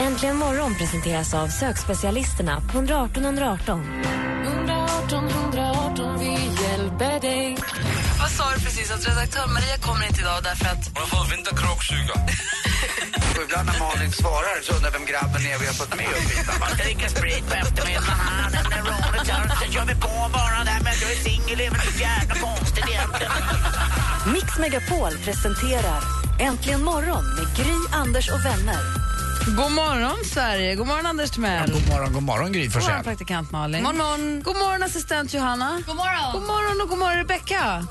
Äntligen morgon presenteras av sökspecialisterna på 118 118. Vad sa du precis? Att redaktör Maria kommer inte idag därför att... Hon har fått vinterkråksuga. Och ibland när Malin svarar så undrar vem grabben är vi har fått med upp hit. Man ska dricka sprit på eftermiddagen. Den är roligt, sen kör vi på bara där men du är singel, är väl jävla konstigt egentligen. Mix Megapol presenterar Äntligen morgon med Gry, Anders och vänner. God morgon, Sverige! God morgon, Anders Timell! God morgon, god morgon Gry God Forssell. morgon, praktikant Malin. Morgon, morgon. God morgon, assistent Johanna. God morgon. God morgon och god morgon, Rebecca.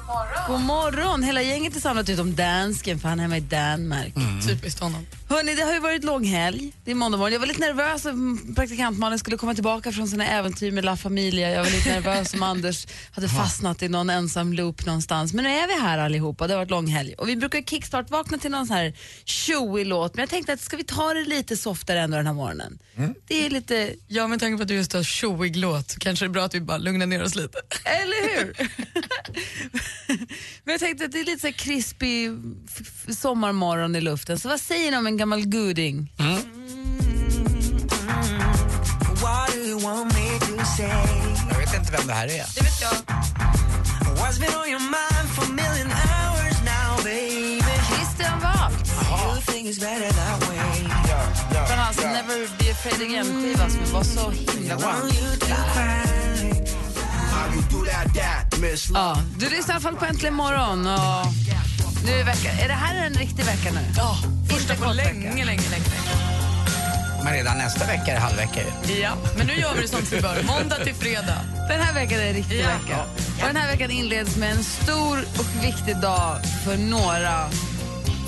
God morgon. Hela gänget är samlat utom dansken, för han är hemma i Danmark. Typiskt honom. Hörrni, det har ju varit lång helg. Det är måndag morgon. Jag var lite nervös om praktikant Malin skulle komma tillbaka från sina äventyr med La Familia. Jag var lite nervös om Anders hade fastnat i någon ensam loop någonstans. Men nu är vi här allihopa. Det har varit lång helg. Och vi brukar kickstart-vakna till någon sån här tjoig låt. Men jag tänkte att ska vi ta det lite softare ändå den här morgonen? Det är lite, Ja, med tanke på att du just har tjoig låt så kanske det är bra att vi bara lugnar ner oss lite. eller hur? Men jag tänkte att det är lite så här krispig sommarmorgon i luften. Så vad säger ni om en gammal goding? Jag vet inte vem det här är. Det vet jag. Från hans Never Be Afraid Again-skiva som var så himla bra. Ja, du lyssnar i alla fall på Äntligen morgon. Och nu är, vecka, är det här en riktig vecka nu? Ja, första på länge, länge, länge, länge. Men redan nästa vecka är det halvvecka. Ja, men nu gör vi det som vi bör. Måndag till fredag. Den här veckan är en riktig Ja. vecka. Och den här veckan inleds med en stor och viktig dag för några,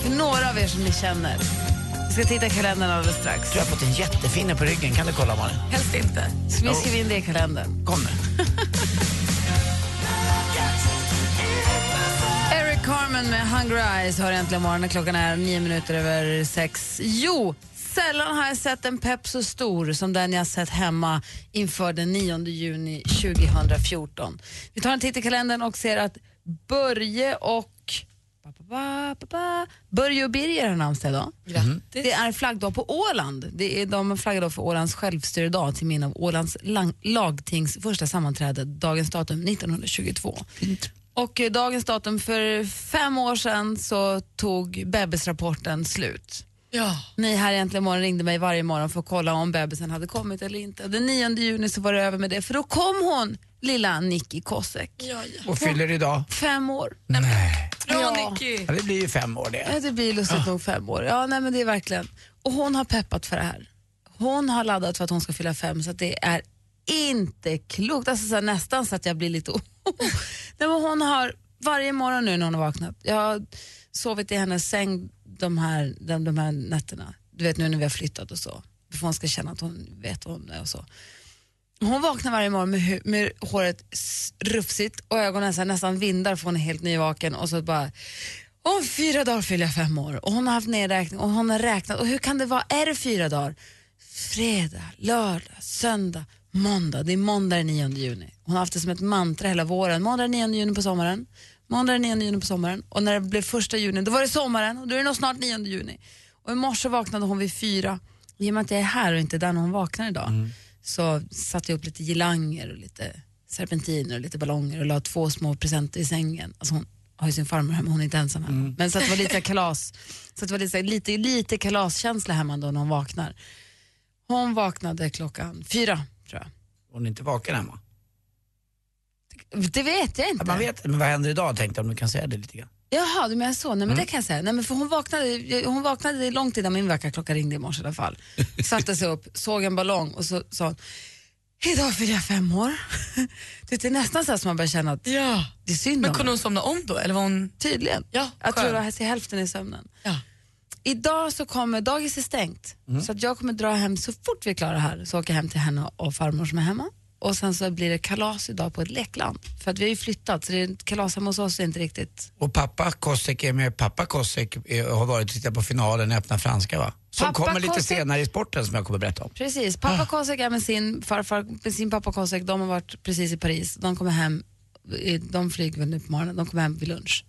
för några av er som ni känner. Vi ska titta i kalendern alldeles strax. Jag tror jag har fått en jättefinne på ryggen. Kan du kolla Malin? Helst inte. Så vi skriver in det i kalendern. Kom nu. Eric Carmen med Hungry Eyes har äntligen morgonen. Klockan är nio minuter över sex. Jo, sällan har jag sett en pepp så stor som den jag sett hemma inför den 9 juni 2014. Vi tar en titt i kalendern och ser att Börje och ba, ba, ba, ba, ba. Börje och Birger har namnsdag idag. Grattis. Det är flaggdag på Åland. Det är, de flaggar då för Ålands självstyrelsedag till minne av Ålands lang, lagtings första sammanträde, dagens datum 1922. Och eh, dagens datum för fem år sedan så tog bebisrapporten slut. Ja. Ni här egentligen morgon ringde mig varje morgon för att kolla om bebisen hade kommit eller inte. Den 9 juni så var det över med det för då kom hon, lilla Nicky Kosek. Ja, ja. Och fyller idag? Fem år. Nej. Ja. Nicky. Ja, det blir ju fem år det. Ja, det blir lustigt nog fem år. Ja, nej, men det är verkligen. Och hon har peppat för det här. Hon har laddat för att hon ska fylla fem så att det är inte klokt. Alltså, så här, nästan så att jag blir lite nej, men Hon har varje morgon nu när hon har vaknat, jag har sovit i hennes säng de här, de, de här nätterna. Du vet nu när vi har flyttat och så. För hon ska känna att hon vet vad hon är och så. Hon vaknar varje morgon med, hu- med håret rufsigt och ögonen så här, nästan vindar för hon är helt nyvaken och så bara om fyra dagar fyller jag fem år och hon har haft nedräkning och hon har räknat och hur kan det vara, är det fyra dagar? Fredag, lördag, söndag, måndag. Det är måndag den 9 juni. Hon har haft det som ett mantra hela våren. Måndag den 9 juni på sommaren. Måndag den 9 juni på sommaren. Och när det blev första juni, då var det sommaren och då är det nog snart 9 juni. Och i morse vaknade hon vid fyra. I och med att jag är här och inte där när hon vaknar idag mm så satte jag upp lite girlanger och lite serpentiner och lite ballonger och la två små presenter i sängen. Alltså hon har ju sin farmor hemma, hon är inte ensam hemma. Men så att det var lite kalas, så att det var lite, lite, lite kalaskänsla hemma då när hon vaknar. Hon vaknade klockan fyra, tror jag. Hon är inte vaken hemma. Det vet jag inte. Ja, man vet men vad händer idag tänkte jag om du kan säga det lite grann. Jaha, du menar så. Nej, men det kan jag säga. Nej, men för hon, vaknade, hon vaknade långt innan min väckarklocka ringde i morse i alla fall. Satte sig upp, såg en ballong och så sa hon, idag fyller jag fem år. Det är nästan så som man börjar känna att Ja. det är synd Men om kunde hon somna om då? Eller var hon... Tydligen. Ja, jag tror var till hälften i sömnen. Ja. Idag så kommer, dagis är stängt, så att jag kommer dra hem så fort vi är klara här, så åker jag hem till henne och farmor som är hemma. Och sen så blir det kalas idag på ett lekland. För att vi har ju flyttat så det är kalas hemma hos oss är inte riktigt... Och pappa Kosek är med. Pappa Kosek har varit och tittat på finalen i Öppna franska va? Som Pappa kommer lite Kosek- senare i sporten som jag kommer berätta om. Precis, pappa Kosek är med sin farfar, med sin pappa Kosek, de har varit precis i Paris. De kommer hem, de flyger väl nu på morgonen, de kommer hem vid lunch.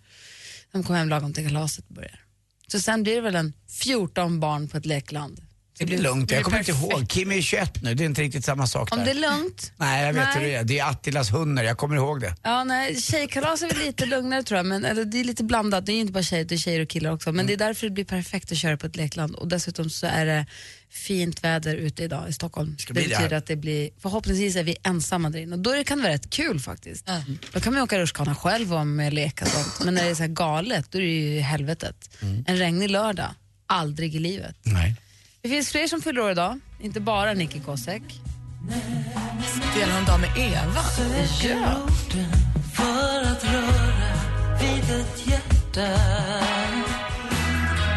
De kommer hem lagom till kalaset börjar. Så sen blir det väl en 14 barn på ett lekland. Det blir lugnt, jag kommer inte ihåg. Kim är 21 nu, det är inte riktigt samma sak Om där. det är lugnt. Nej, jag vet Nej. hur det är. Det är Attilas hundar, jag kommer ihåg det. Ja, nej, tjejkalas är väl lite lugnare tror jag, men eller, det är lite blandat. Det är ju inte bara tjejer, det är tjejer och killar också. Men det är därför det blir perfekt att köra på ett lekland. Och dessutom så är det fint väder ute idag i Stockholm. det det betyder här. att det blir, förhoppningsvis är vi ensamma där inne. Och då det- kan det vara rätt kul faktiskt. Då kan man åka rutschkana själv och med leka sånt. Men när det är så galet, då är det ju helvetet. En regnig lördag, aldrig i livet. Nej. Det finns fler som fyller år idag, inte bara Nicky Kosek. Delar hon dag med Eva? Ja. för att röra vid ett hjärta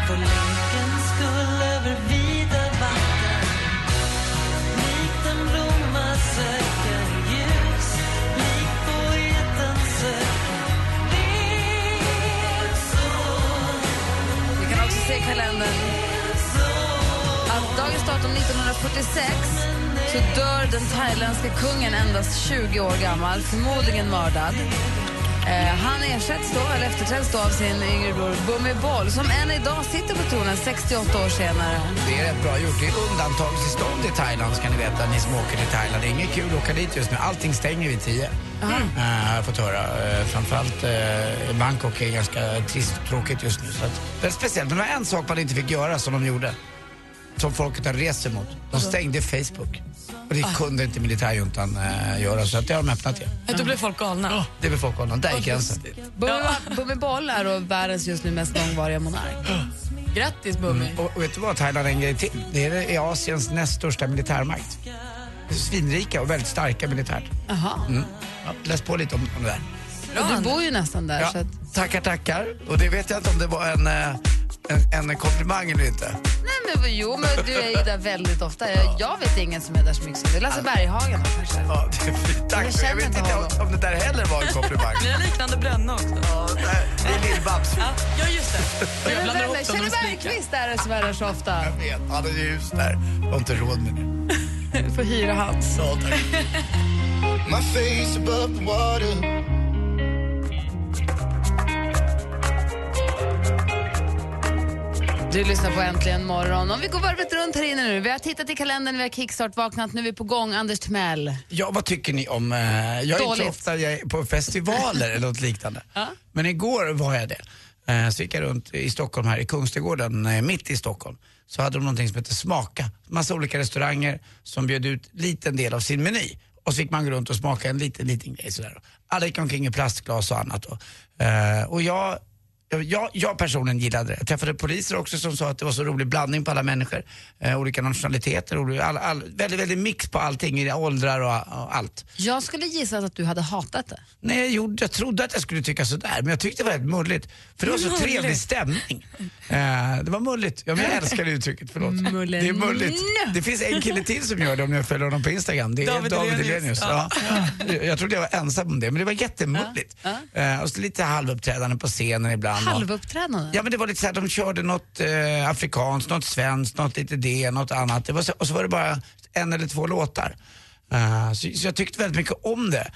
För lekens skull över vida vatten Likt en blomma söker ljus Likt poeten söker ler Vi kan också se i kalendern datum 1946 så dör den thailändska kungen endast 20 år gammal, förmodligen mördad. Eh, han ersätts då, eller efterträds då av sin yngre bror Bhumibol som än idag sitter på tronen 68 år senare. Det är rätt bra gjort. Det är undantagstillstånd i Thailand ska ni veta, ni som åker till Thailand. Det är inget kul att åka dit just nu. Allting stänger vid tio. Eh, har jag fått höra. Uh, framförallt uh, Bangkok är ganska trist och tråkigt just nu. Så att, det är speciellt. Men det var en sak man inte fick göra som de gjorde. Som folket har rest sig mot. De stängde Facebook. Och det kunde inte militärjuntan uh, göra så att det har de öppnat igen. Då blev folk galna. Det blir folk galna. Där är gränsen. Bhumi- Bhumibol är då världens just nu mest långvariga monark. Grattis Bummi. Och, och vet du vad, Thailand är en grej till. Det är, är Asiens näst största militärmakt. Svinrika och väldigt starka militärt. Jaha. Mm. Ja, läs på lite om, om det där. Och du bor ju nästan där. Ja, Så att, tackar, tackar. Och det vet jag inte om det var en, eh, en, en komplimang eller inte. nej men jo, men du är ju där väldigt ofta. Jag, jag vet ingen som är där så mycket som du. Lasse Berghagen då kanske? Ja, det är fint. Tack. Jag Men jag vet inte om, om det där heller var en komplimang. Ni har liknande bränna också. Ja, det är Lill-Babs. Ja, ja, just det. Jag blandar ihop dem Kjell. Bergqvist är det som är där så ofta. Jag vet, han är ju hus där. Jag har inte råd med det. Du får hyra hans. Ja, tack. My face above the water. Du lyssnar på Äntligen morgon. Om vi går varvet runt här inne nu. Vi har tittat i kalendern, vi har kickstart-vaknat. Nu är vi på gång. Anders Timell. Ja, vad tycker ni om... Eh, jag är inte så ofta jag på festivaler eller något liknande. Men igår var jag det. Eh, så gick jag runt i Stockholm här i Kungsträdgården, eh, mitt i Stockholm. Så hade de någonting som heter Smaka. Massa olika restauranger som bjöd ut liten del av sin meny. Och så fick man gå runt och smaka en liten, liten grej sådär. Alla gick omkring i plastglas och annat. Och, eh, och jag jag, jag personligen gillade det. Jag träffade poliser också som sa att det var så rolig blandning på alla människor. Eh, olika nationaliteter, olika, all, all, väldigt, väldigt mix på allting, i åldrar och, och allt. Jag skulle gissa att du hade hatat det. Nej, jag, gjorde, jag trodde att jag skulle tycka sådär, men jag tyckte det var rätt mulligt. För det var så Mulligt. trevlig stämning. Eh, det var mulligt. Ja, men jag älskar det uttrycket, förlåt. Mullen. Det är mulligt. Det finns en kille till som gör det om jag följer honom på Instagram. Det är David David, Hellenius. Hellenius. Ja. Jag, trodde jag var ensam om det, men det var jättemulligt. Eh, och så lite halvuppträdande på scenen ibland. Halvuppträdande. Ja men det var lite så här, de körde något eh, afrikanskt, något svenskt, något lite det, något annat. Det var så, och så var det bara en eller två låtar. Eh, så, så jag tyckte väldigt mycket om det.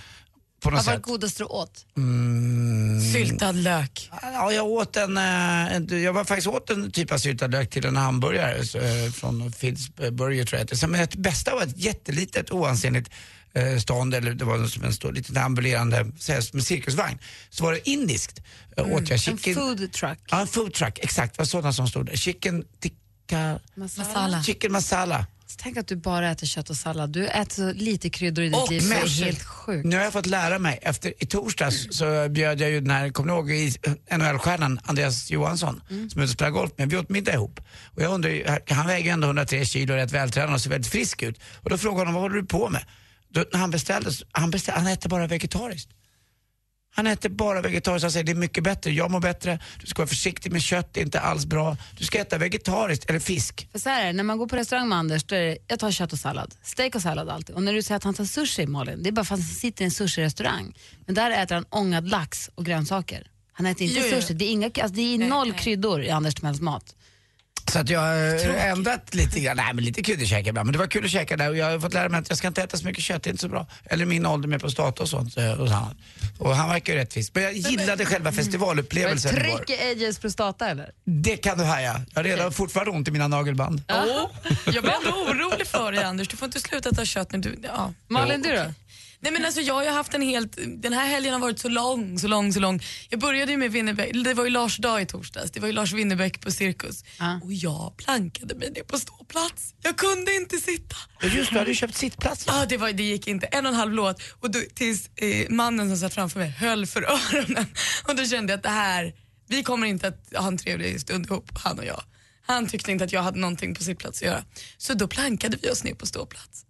På något Vad var det godaste du åt? Syltad lök. Ja, jag åt en, eh, en, jag var faktiskt åt en typ av syltad lök till en hamburgare så, eh, från Phils Burger tror jag det. Men det bästa var ett jättelitet oansenligt eh, stånd, eller det var som en stor liten ambulerande med cirkusvagn. Så var det indiskt. Eh, åt jag Mm. En chicken, food truck. Ja, en food truck, exakt. Det var sådana som stod där. Chicken tikka... Masala. Chicken masala. Tänk att du bara äter kött och sallad. Du äter så lite kryddor i ditt Och liv så det är helt sjukt. Nu har jag fått lära mig, efter, i torsdags så bjöd jag ju den här, kommer ni ihåg i- NHL-stjärnan Andreas Johansson Mm. som jag spelar golf med, vi åt middag ihop. Och jag undrar, ju, han väger ju ändå 103 kilo, är rätt vältränad och ser väldigt frisk ut. Och då frågade honom, vad håller du på med? Då, när han beställde, han, beställde, han äter bara vegetariskt. Han äter bara vegetariskt. Han säger det är mycket bättre, jag mår bättre, du ska vara försiktig med kött, det är inte alls bra. Du ska äta vegetariskt eller fisk. För så här är det, när man går på restaurang med Anders, då är det, jag tar kött och sallad. Steak och sallad alltid. Och när du säger att han tar sushi, Malin, det är bara för att han sitter i en sushi-restaurang. Men där äter han ångad lax och grönsaker. Han äter inte Jo, jo. sushi. Det är, inga, alltså, det är noll kryddor i Anders Timells mat. Så att jag har ändrat lite grann. Nej men lite kryddig käkar ibland. Men det var kul att käka där och jag har fått lära mig att jag ska inte äta så mycket kött, det är inte så bra. Eller min ålder med prostata och sånt. eh, Och, han. och han verkar ju rättvis. Men jag gillade själva festivalupplevelsen igår. Tryck i AJs prostata eller? Det kan du haja. Jag har redan fortfarande ont i mina nagelband. Åh, jag blir ändå orolig för dig Anders, du får inte sluta ta kött men du, ja. Malin, du då? Nej men alltså jag har ju haft en helt, den här helgen har varit så lång, så lång, så lång. Jag började ju med Winnerbäck, det var ju Lars dag i torsdags, det var ju Lars Winnerbäck på Cirkus. Och jag plankade mig ner på ståplats. Jag kunde inte sitta. Just du hade ju köpt sittplats. Ja, det, var, det gick inte. En och en halv låt och då, tills eh, mannen som satt framför mig höll för öronen. Och då kände jag att det här, vi kommer inte att ha en trevlig stund ihop, han och jag. Han tyckte inte att jag hade någonting på sittplats att göra. Så då plankade vi oss ner på ståplats.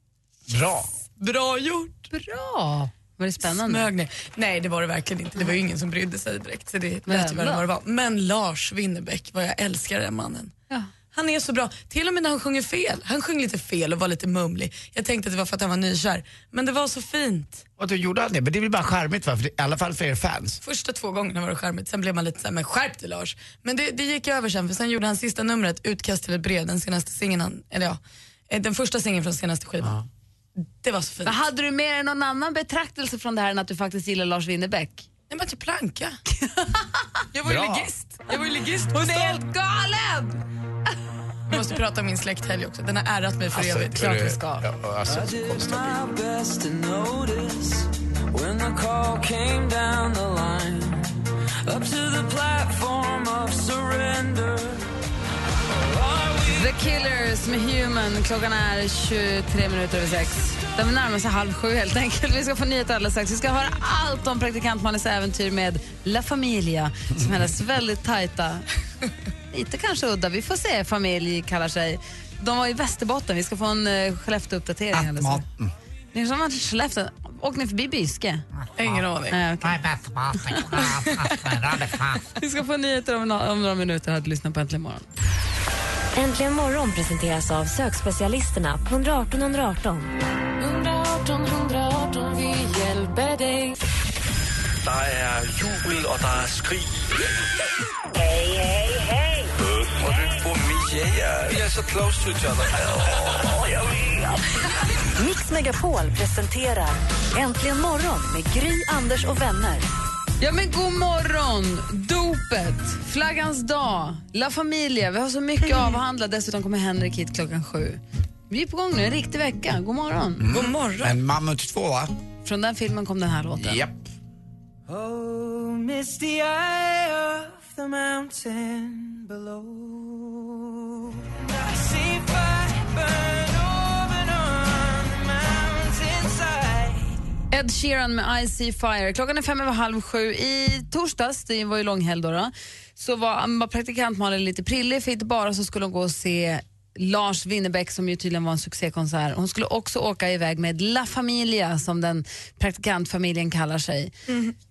Bra. Bra gjort! Bra! Var det spännande? Smög ner. Nej det var det verkligen inte. Det var ju ingen som brydde sig direkt. Så det lät ju värre än vad det var. Men Lars Winnerbäck, vad jag älskar den mannen. Ja. Han är så bra. Till och med när han sjunger fel. Han sjöng lite fel och var lite mumlig. Jag tänkte att det var för att han var nykär. Men det var så fint. Och du gjorde han det? Men det är väl bara charmigt va? För det, I alla fall för er fans. Första två gångerna var det charmigt, sen blev man lite såhär, men skärp dig Lars. Men det, det gick över sen, för sen gjorde han sista numret, Utkast till ett brev, den senaste singeln, han- eller ja, eh, den första singeln från senaste skivan. Det var så fint. Men hade du mer än någon annan betraktelse från det här än att du faktiskt gillar Lars Winnerbäck? Nej men typ planka. jag var ju ligist. Jag var ju ligist. Hon är helt galen! Vi måste prata om min släkthelg också, den har ärrat mig för evigt. klart vi ska. Ja, alltså, konstigt. The Killers med Human. Klockan är 23 minuter över sex. De närmar sig halv sju helt enkelt. Vi ska få nyheter alldeles strax. Vi ska höra allt om praktikant Malins äventyr med La Familia, som hennes väldigt tajta, lite kanske udda, vi får se, familj kallar sig. De var i Västerbotten. Vi ska få en uh, Skellefteå-uppdatering. Ni som var till Skellefteå, åkte ni förbi Byske? Ingen aning. Vi ska få nyheter om, no- om några minuter. Att lyssna på Äntligen morgon. Äntligen morgon presenteras av sökspecialisterna på 118 118. 118 118, vi hjälper dig. Der er jubel, og der er skrig. Hej, hej, hej. Og det får mig, yeah. We are so close to each other. Oh, jag vet. Mix Megapol presenterar Äntligen morgon med Gry, Anders och vänner. Ja men god morgon! Dopet, flaggans dag, La Familia. Vi har så mycket att avhandla. Dessutom kommer Henrik hit klockan sju. Vi är på gång nu, en riktig vecka. God morgon. God morgon. En Mammut 2 va? Från den filmen kom den här låten. Japp. Oh, misty eye of the mountain below. Ed Sheeran med I See Fire. Klockan är fem över halv sju. I torsdags, det var ju långhelg då, då så var, var praktikant Malin lite prillig för inte bara så skulle hon gå och se Lars Winnerbäck som ju tydligen var en succékonsert. Hon skulle också åka iväg med La Familia som den praktikantfamiljen kallar sig.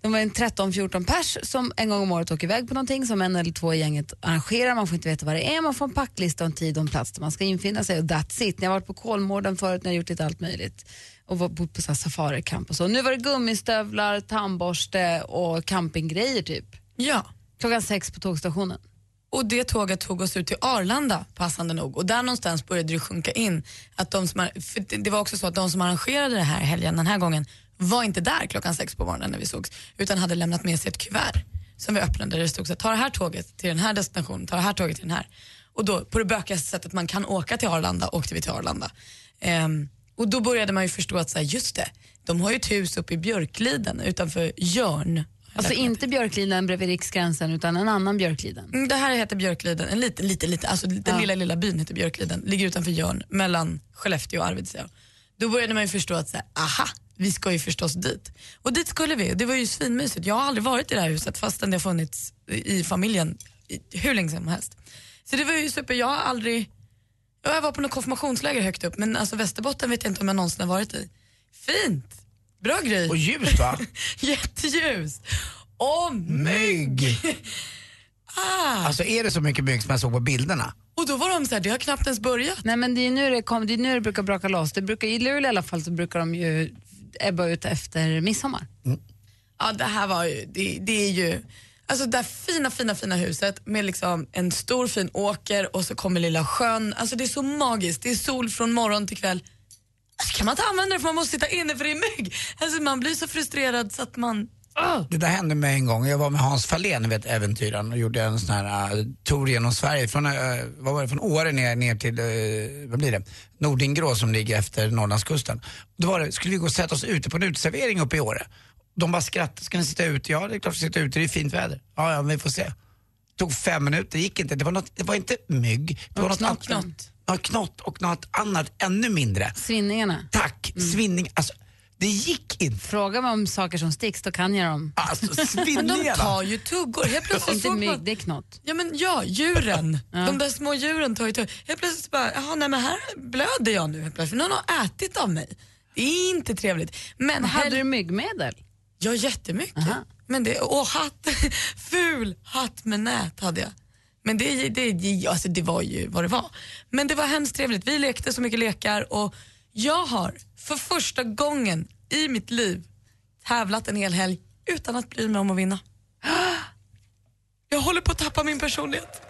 De var en 13-14 pers som en gång om året åker iväg på någonting som en eller två i gänget arrangerar. Man får inte veta vad det är, man får en packlista och en tid och en plats där man ska infinna sig och that's it. Ni har varit på Kolmården förut, ni har gjort lite allt möjligt och var- bott på så här safaricamp och så. Nu var det gummistövlar, tandborste och campinggrejer typ. Ja. Klockan sex på tågstationen. Och det tåget tog oss ut till Arlanda, passande nog. Och där någonstans började det sjunka in. Att de som, det- var också så att de som arrangerade det här helgen den här gången var inte där klockan sex på morgonen när vi sågs, utan hade lämnat med sig ett kuvert som vi öppnade där det stod så här, ta det här tåget till den här destinationen, ta det här tåget till den här. Och då, på det bökigaste sättet man kan åka till Arlanda, åkte vi till Arlanda. Ehm, och då började man ju förstå att, så här, just det, de har ju ett hus uppe i Björkliden utanför Jörn. Alltså inte Björkliden bredvid Riksgränsen utan en annan Björkliden. Mm, Det här heter Björkliden, en liten, liten, liten, alltså den Ja. lilla, lilla byn heter Björkliden, ligger utanför Jörn, mellan Skellefteå och Arvidsjaur. Då började man ju förstå att, så här, aha, vi ska ju förstås dit. Och dit skulle vi, det var ju svinmysigt. Jag har aldrig varit i det här huset fastän det har funnits i familjen i, hur länge som helst. Så det var ju super, jag har aldrig, jag var på något konfirmationsläger högt upp men alltså Västerbotten vet jag inte om jag någonsin har varit i. Fint! Bra grej. Och ljust va? Jätteljust. Och Mygg! Ah. Alltså är det så mycket mygg som jag såg på bilderna? Och då var de så här, det har knappt ens börjat. Nej men det är nu det, kom, det, är nu det brukar braka loss. Det brukar, I Luleå i alla fall så brukar de ju ebba ut efter midsommar. Ja, det här var ju, det, det är ju, alltså det här fina, fina, fina huset med liksom en stor fin åker och så kommer lilla sjön. Alltså det är så magiskt. Det är sol från morgon till kväll. Alltså, kan man inte använda det för man måste sitta inne för det är mygg. Alltså man blir så frustrerad så att man. Ah! Det där hände mig en gång. Jag var med Hans Fahlén, ni vet äventyraren, och gjorde en sån här uh, tour genom Sverige. Från, uh, vad var det, från Åre ner, ner till, uh, vad blir det, Nordingrå som ligger efter Norrlandskusten. Då var det, skulle vi gå och sätta oss ute på en uteservering uppe i Åre. De bara skrattade, ska ni sitta ute? Ja det är klart vi ska sitta ute, det är fint väder. Ja, ja, vi får se. tog fem minuter, det gick inte. Det var, något, det var inte mygg. Det var något knott, knott. Ja, knott och något annat ännu mindre. Svinningarna. Tack, svinning. Alltså, det gick inte. Fråga mig om saker som sticks, då kan jag dem. Alltså Men de svinningarna. tar ju tuggor. Helt plötsligt Inte mygg, man, det är knott. ja men ja, djuren. De där små djuren tar ju tuggor. Helt plötsligt bara, jaha nej men här blöder jag nu helt plötsligt. Någon har ätit av mig. Det är inte trevligt. Men Hade du myggmedel? Ja, jättemycket. Aha. Men det, och hatt, ful hatt med nät hade jag. Men det, det, alltså det var ju vad det var. Men det var hemskt trevligt. Vi lekte så mycket lekar och jag har för första gången i mitt liv tävlat en hel helg utan att bry mig om att vinna. Jag håller på att tappa min personlighet.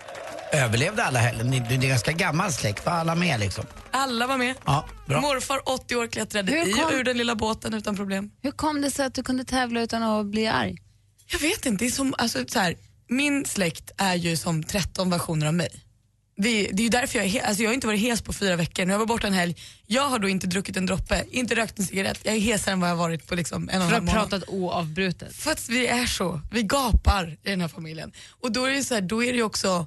Överlevde alla helgen? Ni- Det är ganska gammal släkt, var alla med liksom? Alla var med. Ja, bra. Morfar 80 år klättrade Hur i kom- och ur den lilla båten utan problem. Hur kom det sig att du kunde tävla utan att bli arg? Jag vet inte, det är som, alltså, så här, min släkt är ju som 13 versioner av mig. Vi, det är ju därför jag är he- alltså, jag har inte varit hes på fyra veckor. Nu har jag varit borta en helg. Jag har då inte druckit en droppe, inte rökt en cigarett. Jag är hesare än vad jag har varit på liksom en och en För halv att månad. pratat oavbrutet. För att vi är så, vi gapar i den här familjen. Och då är det, så här, då är det ju också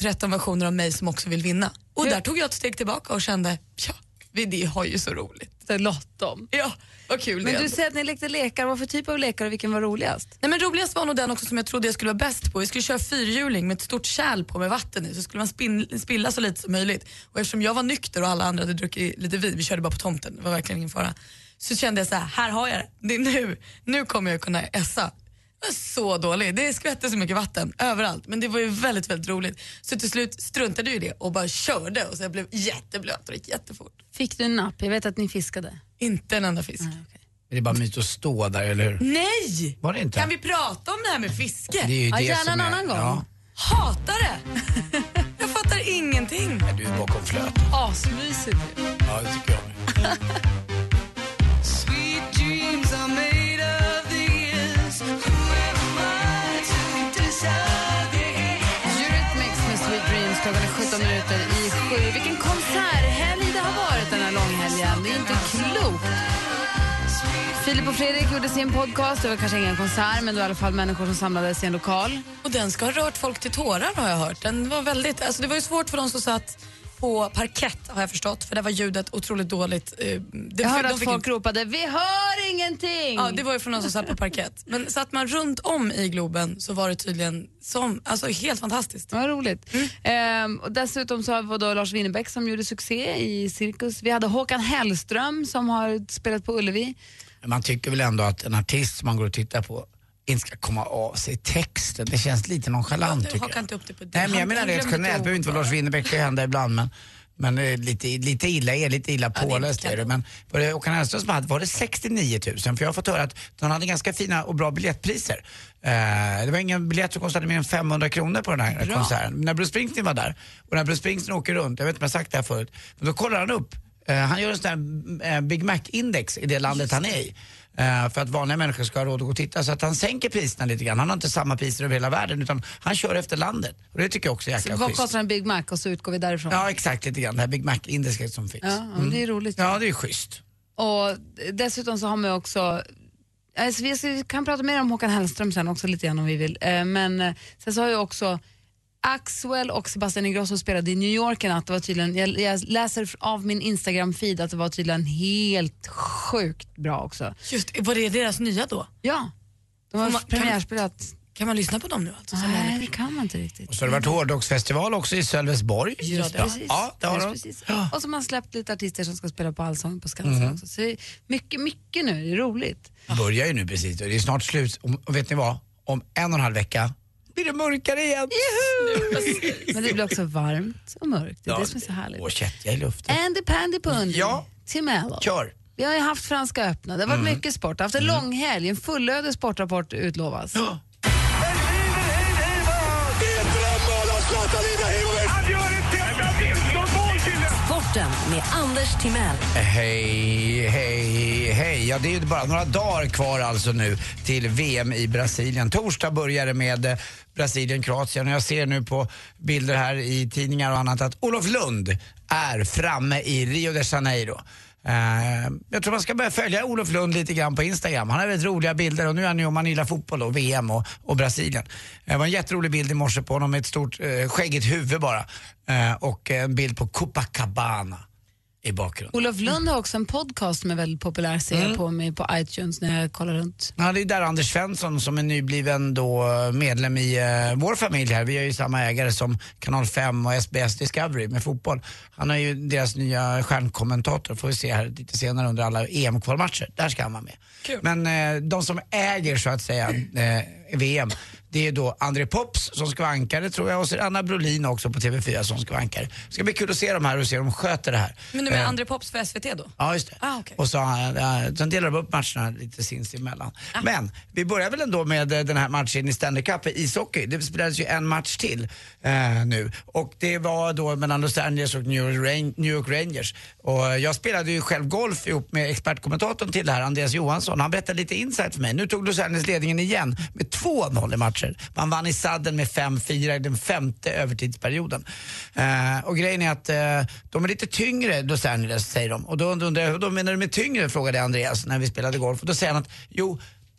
13 versioner av mig som också vill vinna. Och där tog jag ett steg tillbaka och kände, ja, vi det har ju så roligt. Så lott dem. Ja, vad kul det Men är du säger att ni lekte lekar, vad för typ av lekar och vilken var roligast? Nej, men roligast var nog den också som jag trodde jag skulle vara bäst på. Vi skulle köra fyrhjuling med ett stort kärl på med vatten i så skulle man spin, spilla så lite som möjligt. Och eftersom jag var nykter och alla andra hade druckit lite vin, vi körde bara på tomten, det var verkligen ingen fara. Så kände jag så här, här har jag det. det är nu, nu kommer jag kunna essa. Så dålig, det skvätte så mycket vatten överallt men det var ju väldigt väldigt roligt. Så till slut struntade jag i det och bara körde och så jag blev jätteblöt och gick jättefort. Fick du en napp? Jag vet att ni fiskade. Inte en enda fisk. Det är bara myt att stå där, eller hur? Nej! Var det inte? Kan vi prata om det här med fiske? Det är ju Ja, det gärna som en är, annan gång. Ja, Hatar det! jag fattar ingenting. men du är bakom flöt. Asmysigt ju. Ja, det tycker jag med. Klockan är 17 minuter i sju. Vilken konserthelg det har varit den här långhelgen. Det är inte klokt. Filip och Fredrik gjorde sin podcast. Det var kanske ingen konsert, men det var i alla fall människor som samlades i en lokal. Och den ska ha rört folk till tårar har jag hört. Den var väldigt, alltså det var ju svårt för de som satt på parkett har jag förstått för där var ljudet otroligt dåligt. Eh, Det, Jag hörde de att folk inte- ropade “Vi hör ingenting!” Ja, det var ju från någon som satt på parkett. Men satt man runt om i Globen så var det tydligen som, alltså helt fantastiskt. Vad roligt. Ehm, och dessutom så var då Lars Winnerbäck som gjorde succé i Cirkus. Vi hade Håkan Hellström som har spelat på Ullevi. Man tycker väl ändå att en artist som man går och tittar på inte ska komma av sig texten. Det känns lite nonchalant tycker jag. inte upp det på det. Nej men jag menar rent generellt, det behöver inte vara Lars Winnerbäck, det hända ibland men men eh, lite, lite illa är lite illa påläst inte är det. Men var det Håkan Hellström som hade, var det 69 000? För jag har fått höra att de hade ganska fina och bra biljettpriser. Eh, det var ingen biljett som kostade mer än 500 kronor på den här konserten. När Bruce Springsteen var där och när Bruce Springsteen åker runt, jag vet inte om jag sagt det här förut, men då kollar han upp Eh, han gör en sån här eh, Big Mac-index i det landet han är i. Eh, för att vanliga människor ska ha råd att gå och titta. Så att han sänker priserna lite grann. Han har inte samma priser över hela världen utan han kör efter landet. Och det tycker jag också är jäkla Vad schysst. kostar en Big Mac och så utgår vi därifrån. Ja exakt lite grann, det här Big Mac-indexet som finns. Ja, ja, det är roligt. Ja det är schysst. Och dessutom så har man också Alltså vi kan prata mer om Håkan Hellström sen också lite grann om vi vill. Eh, Men eh, sen så har ju också Axwell och Sebastian Ingrosso spelade i New York en natt. Det var tydligen, jag, jag läser av min Instagram-feed att det var tydligen helt sjukt bra också. Just, var det deras nya då? Ja, de har premiärspelat. Kan man lyssna på dem nu alltså? Nej, det kan man inte riktigt. Och så har det varit hårdrocksfestival också i Sölvesborg. Just ja, precis. Ja, det har Just de. Och så har man släppt lite artister som ska spela på Allsång på Skansen Mhm. också. Så det är mycket, mycket nu, det är roligt. Det börjar ju nu precis det är snart slut. Och vet ni vad? Om en och en halv vecka blir det mörkare igen. Men det blir också varmt och mörkt, det är Ja, det som är så härligt. Och kättja i luften. Andy Pandy Pundy Ja. till Mello. Kör! Vi har ju haft Franska öppna, det har varit Mm. mycket sport. Vi har haft en lång helg, en fullödig sportrapport utlovas. Sporten med Anders Timell. Hej, hej, hej. Ja, det är ju bara några dagar kvar alltså nu till VM i Brasilien. Torsdag börjar det med eh, Brasilien-Kroatien och jag ser nu på bilder här i tidningar och annat att Olof Lund är framme i Rio de Janeiro. Eh, jag tror man ska börja följa Olof Lund lite grann på Instagram. Han har väldigt roliga bilder och nu är han ju om man gillar fotboll och VM och, och Brasilien. Eh, det var en jätterolig bild i morse på honom med ett stort eh, skäggigt huvud bara. Eh, och en bild på Copacabana i bakgrunden. Olof Lund har också en podcast som är väldigt populär, ser Mm. jag på mig på iTunes när jag kollar runt. Ja, det är där Anders Svensson som är nybliven då medlem i eh, vår familj här. Vi har ju samma ägare som Kanal 5 och SBS Discovery med fotboll. Han är ju deras nya stjärnkommentator, får vi se här lite senare under alla EM-kvalmatcher. Där ska han vara med. Men eh, de som äger så att säga eh, VM, det är då André Pops som ska vara ankare tror jag och så är det Anna Brolin också på TV4 som ska vara ankare. Det ska bli kul att se dem här och se hur de sköter det här. Men nu med Eh, André Pops för SVT då? Ja, just det. Ah, okej. Och så, äh, sen delar de upp matcherna lite sinsemellan. Men vi börjar väl ändå med eh, den här matchen i Stanley Cup i ishockey. Det spelades ju en match till eh, nu. Och det var då mellan Los Angeles och New York, New York Rangers. Och jag spelade ju själv golf ihop med expertkommentatorn till det här, Andreas Johansson. Han berättade lite insight för mig. Nu tog Los Angeles ledningen igen med 2-0 i matcher. Man vann i sadden med 5-4 i den femte övertidsperioden. Eh, och grejen är att eh, de är lite tyngre, Los Angeles, säger de. Och då undrar jag, vad menar du med tyngre? frågade Andreas när vi spelade golf. Och då säger han att, jo,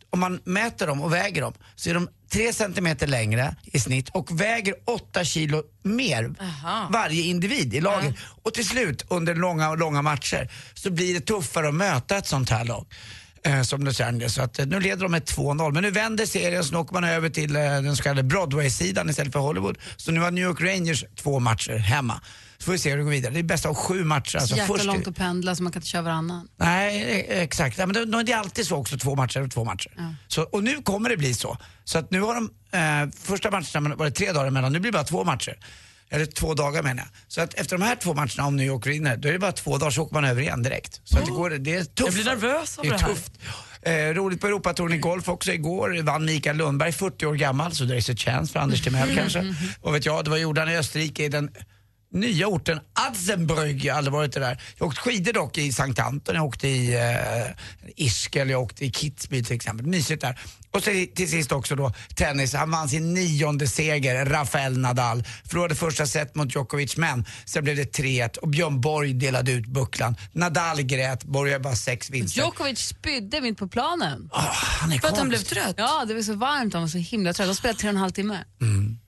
om man mäter dem och väger dem så är de 3 centimeter längre i snitt och väger 8 kilo mer varje individ i laget. Och till slut under långa och långa matcher så blir det tuffare att möta ett sånt här lag. Eh, som Los Angeles. Så att, eh, nu leder de med 2-0. Men nu vänder serien så nu åker man över till eh, den så kallade Broadway-sidan istället för Hollywood. Så nu har New York Rangers två matcher hemma. Så får vi se hur det går vidare. Det är bäst av sju matcher. Så Alltså jäkla först långt att pendla så man kan inte köra varannan. Nej, eh, exakt. Ja, men det, det är alltid så också, två matcher och två matcher. Så, och nu kommer det bli så. Så att nu har de, eh, första matcherna var det tre dagar emellan, nu blir det bara två matcher. Eller två dagar menar jag. Så att efter de här två matcherna, om New York vinner, då är det bara två dagar så åker man över igen direkt. Så att det, går, det är tufft. Jag blir nervös av det är det här. tufft. Eh, roligt på Europatouren i golf också. Igår vann Mikael Lundberg, 40 år gammal, så det är a chance för Anders Timell kanske. Och vet jag, det var han i Österrike i den nya orten Adzenbrügg. Jag har aldrig varit där. Jag har åkt skidor dock i Sankt Anton, jag åkte i eh, Ischgl, jag åkte i Kitzbühel till exempel. Mysigt där. Och så till sist också då tennis. Han vann sin nionde seger, Rafael Nadal. Förlorade första set mot Djokovic men sen blev det 3-1 och Björn Borg delade ut bucklan. Nadal grät, Borg har bara sex vinster. Djokovic spydde mitt på planen. han är För att han blev trött? Ja, det var så varmt, han var så himla trött. De spelade tre och en halv timme.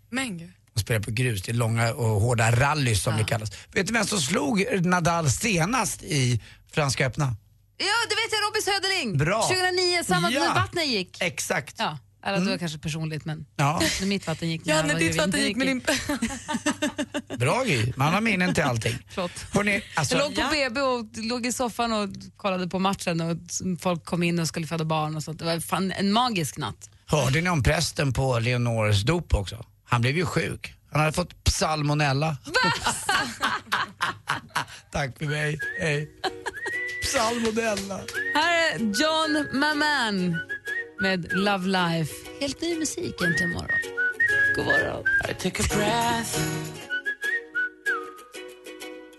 Men gud. De spelar på grus, det är långa och hårda rallys som det kallas. Vet du vem som slog Nadal senast i Franska öppna? Ja, det vet jag, Robin Söderling! Bra. 2009, samma Ja. när vattnet gick. Exakt. Ja, eller det var kanske personligt men Ja. när mitt vatten gick. Ja, jag när ditt vatten gick med din... Bra Gry, man har minnen till allting. Hörrni, alltså, Jag låg på BB och låg i soffan och kollade på matchen och folk kom in och skulle föda barn och sånt. Det var fan en magisk natt. hörde ni om prästen på Leonors dop också? Han blev ju sjuk. Han hade fått salmonella. Tack för mig, hej. Salmonella. Här är John Maman med Love Life. Helt ny musik egentligen imorgon. God morgon. I take a breath.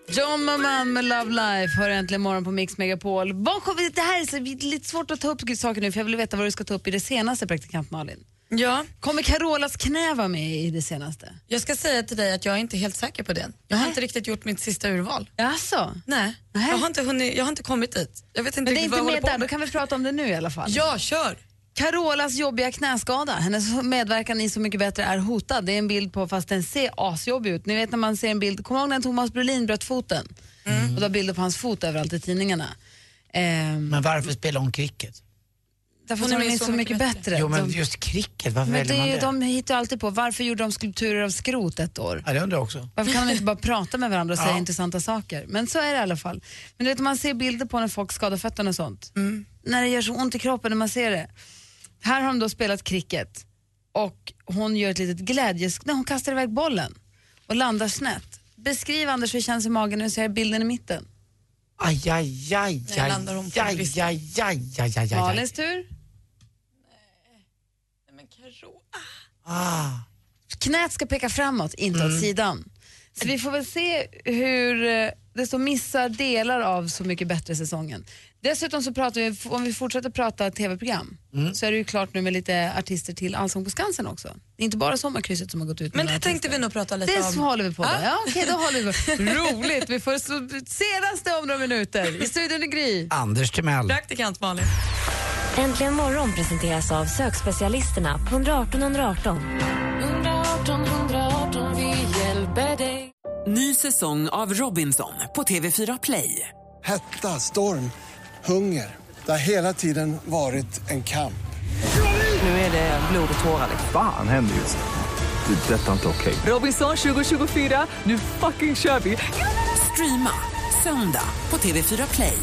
John Maman med Love Life hör äntligen morgon på Mix Megapol. Det här är så, lite svårt att ta upp saker nu för jag vill veta vad du ska ta upp i det senaste praktikant Malin. Ja, Kommer Carolas knä vara med i det senaste? jag ska säga till dig att jag är inte helt säker på det. Jag har inte riktigt gjort mitt sista urval. Jaså? Nej, Nej. Jag, har inte hunnit, jag har inte kommit dit. Jag vet inte Men det är inte med där, då kan vi prata om det nu i alla fall. Ja, kör! Carolas jobbiga knäskada, hennes medverkan i Så mycket bättre är hotad. Det är en bild på, fast den ser asjobbig ut. Ni vet när man ser en bild, kommer du ihåg när Thomas Brolin bröt foten? Och det var bilder på hans fot överallt i tidningarna. Ehm, Men varför spela om cricket? Därför att de är så mycket bättre. Jo, men de, just cricket, varför men väljer man det? de hittar alltid på, varför gjorde de skulpturer av skrot ett år? Ja, det undrar jag också. Varför kan de inte bara prata med varandra och säga Ja. intressanta saker? Men så är det i alla fall. Men du vet, man ser bilder på när folk skadar fötterna och sånt. När det gör så ont i kroppen när man ser det. Här har de då spelat cricket och hon gör ett litet glädjes... Nej, hon kastar iväg bollen och landar snett. Beskriv Anders hur det känns i magen när du ser bilden i mitten. Aj, aj, aj, aj, aj, bristen. aj, aj, aj, aj, aj, aj. Malins tur. Men Karo, Ah. Knät ska peka framåt, inte åt sidan. Så vi får väl se hur eh, det står missar delar av Så mycket bättre säsongen. Dessutom så pratar vi, om vi fortsätter prata tv-program, så är det ju klart nu med lite artister till Allsång på Skansen också. Det är inte bara Sommarkrysset som har gått ut Men det tänkte vi nog prata lite Det om. så håller vi på med. Ja. Ja, okej, då håller vi på. Roligt! Vi får senaste om några minuter. I studion är Gry. Anders Timell. Praktikant Malin. Äntligen morgon presenteras av sökspecialisterna på 118 118. 118 118, vi hjälper dig. Ny säsong av Robinson på TV4 Play. Hetta, storm, hunger. Det har hela tiden varit en kamp. Nu är det blod och tårar. Fan händer just det. Det är detta inte okej. Robinson 2024, nu fucking kör vi! Streama söndag på TV4 Play.